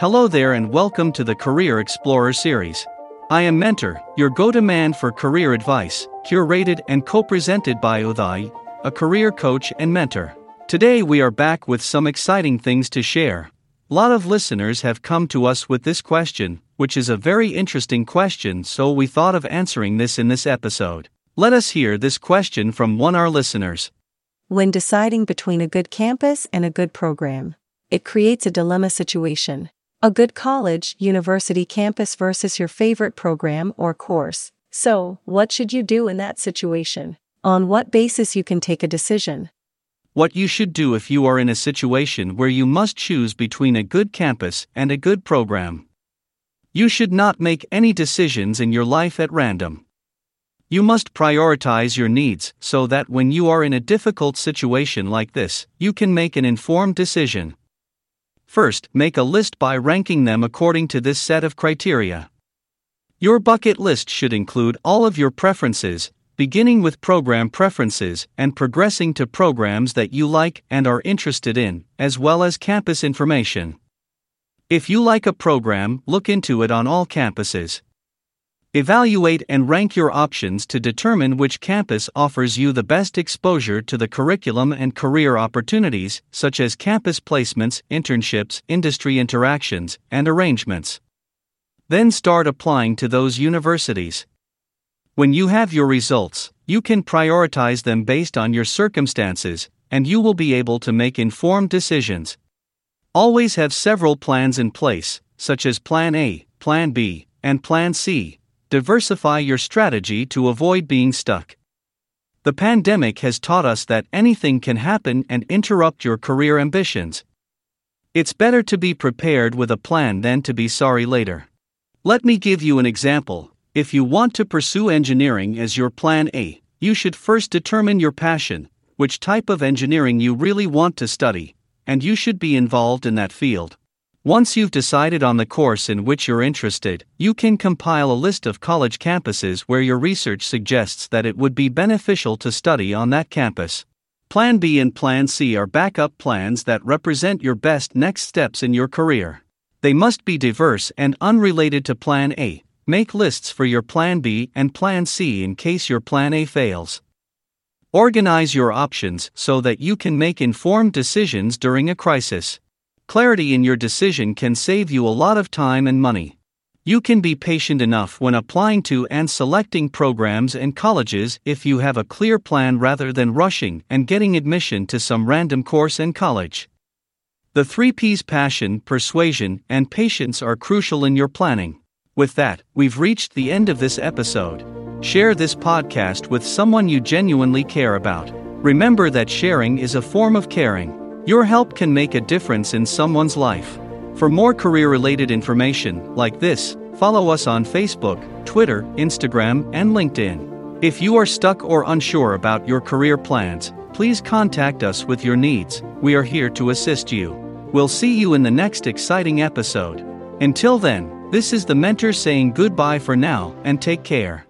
Hello there and welcome to the Career Explorer series. I am Mentor, your go to man for career advice, curated and co presented by Uday, a career coach and mentor. Today we are back with some exciting things to share. A lot of listeners have come to us with this question, which is a very interesting question, so we thought of answering this in this episode. Let us hear this question from one of our listeners. When deciding between a good campus and a good program, it creates a dilemma situation. A good college, university campus versus your favorite program or course. So, what should you do in that situation? On what basis you can take a decision? What you should do if you are in a situation where you must choose between a good campus and a good program. You should not make any decisions in your life at random. You must prioritize your needs so that when you are in a difficult situation like this, you can make an informed decision. First, make a list by ranking them according to this set of criteria. Your bucket list should include all of your preferences, beginning with program preferences and progressing to programs that you like and are interested in, as well as campus information. If you like a program, look into it on all campuses. Evaluate and rank your options to determine which campus offers you the best exposure to the curriculum and career opportunities, such as campus placements, internships, industry interactions, and arrangements. Then start applying to those universities. When you have your results, you can prioritize them based on your circumstances, and you will be able to make informed decisions. Always have several plans in place, such as Plan A, Plan B, and Plan C diversify your strategy to avoid being stuck. The pandemic has taught us that anything can happen and interrupt your career ambitions. It's better to be prepared with a plan than to be sorry later. Let me give you an example. If you want to pursue engineering as your plan A, you should first determine your passion, which type of engineering you really want to study, and you should be involved in that field. Once you've decided on the course in which you're interested, you can compile a list of college campuses where your research suggests that it would be beneficial to study on that campus. Plan B and Plan C are backup plans that represent your best next steps in your career. They must be diverse and unrelated to Plan A. Make lists for your Plan B and Plan C in case your Plan A fails. Organize your options so that you can make informed decisions during a crisis. Clarity in your decision can save you a lot of time and money. You can be patient enough when applying to and selecting programs and colleges if you have a clear plan rather than rushing and getting admission to some random course and college. The three P's passion, persuasion, and patience are crucial in your planning. With that, we've reached the end of this episode. Share this podcast with someone you genuinely care about. Remember that sharing is a form of caring. Your help can make a difference in someone's life. For more career related information, like this, follow us on Facebook, Twitter, Instagram, and LinkedIn. If you are stuck or unsure about your career plans, please contact us with your needs. We are here to assist you. We'll see you in the next exciting episode. Until then, this is the mentor saying goodbye for now and take care.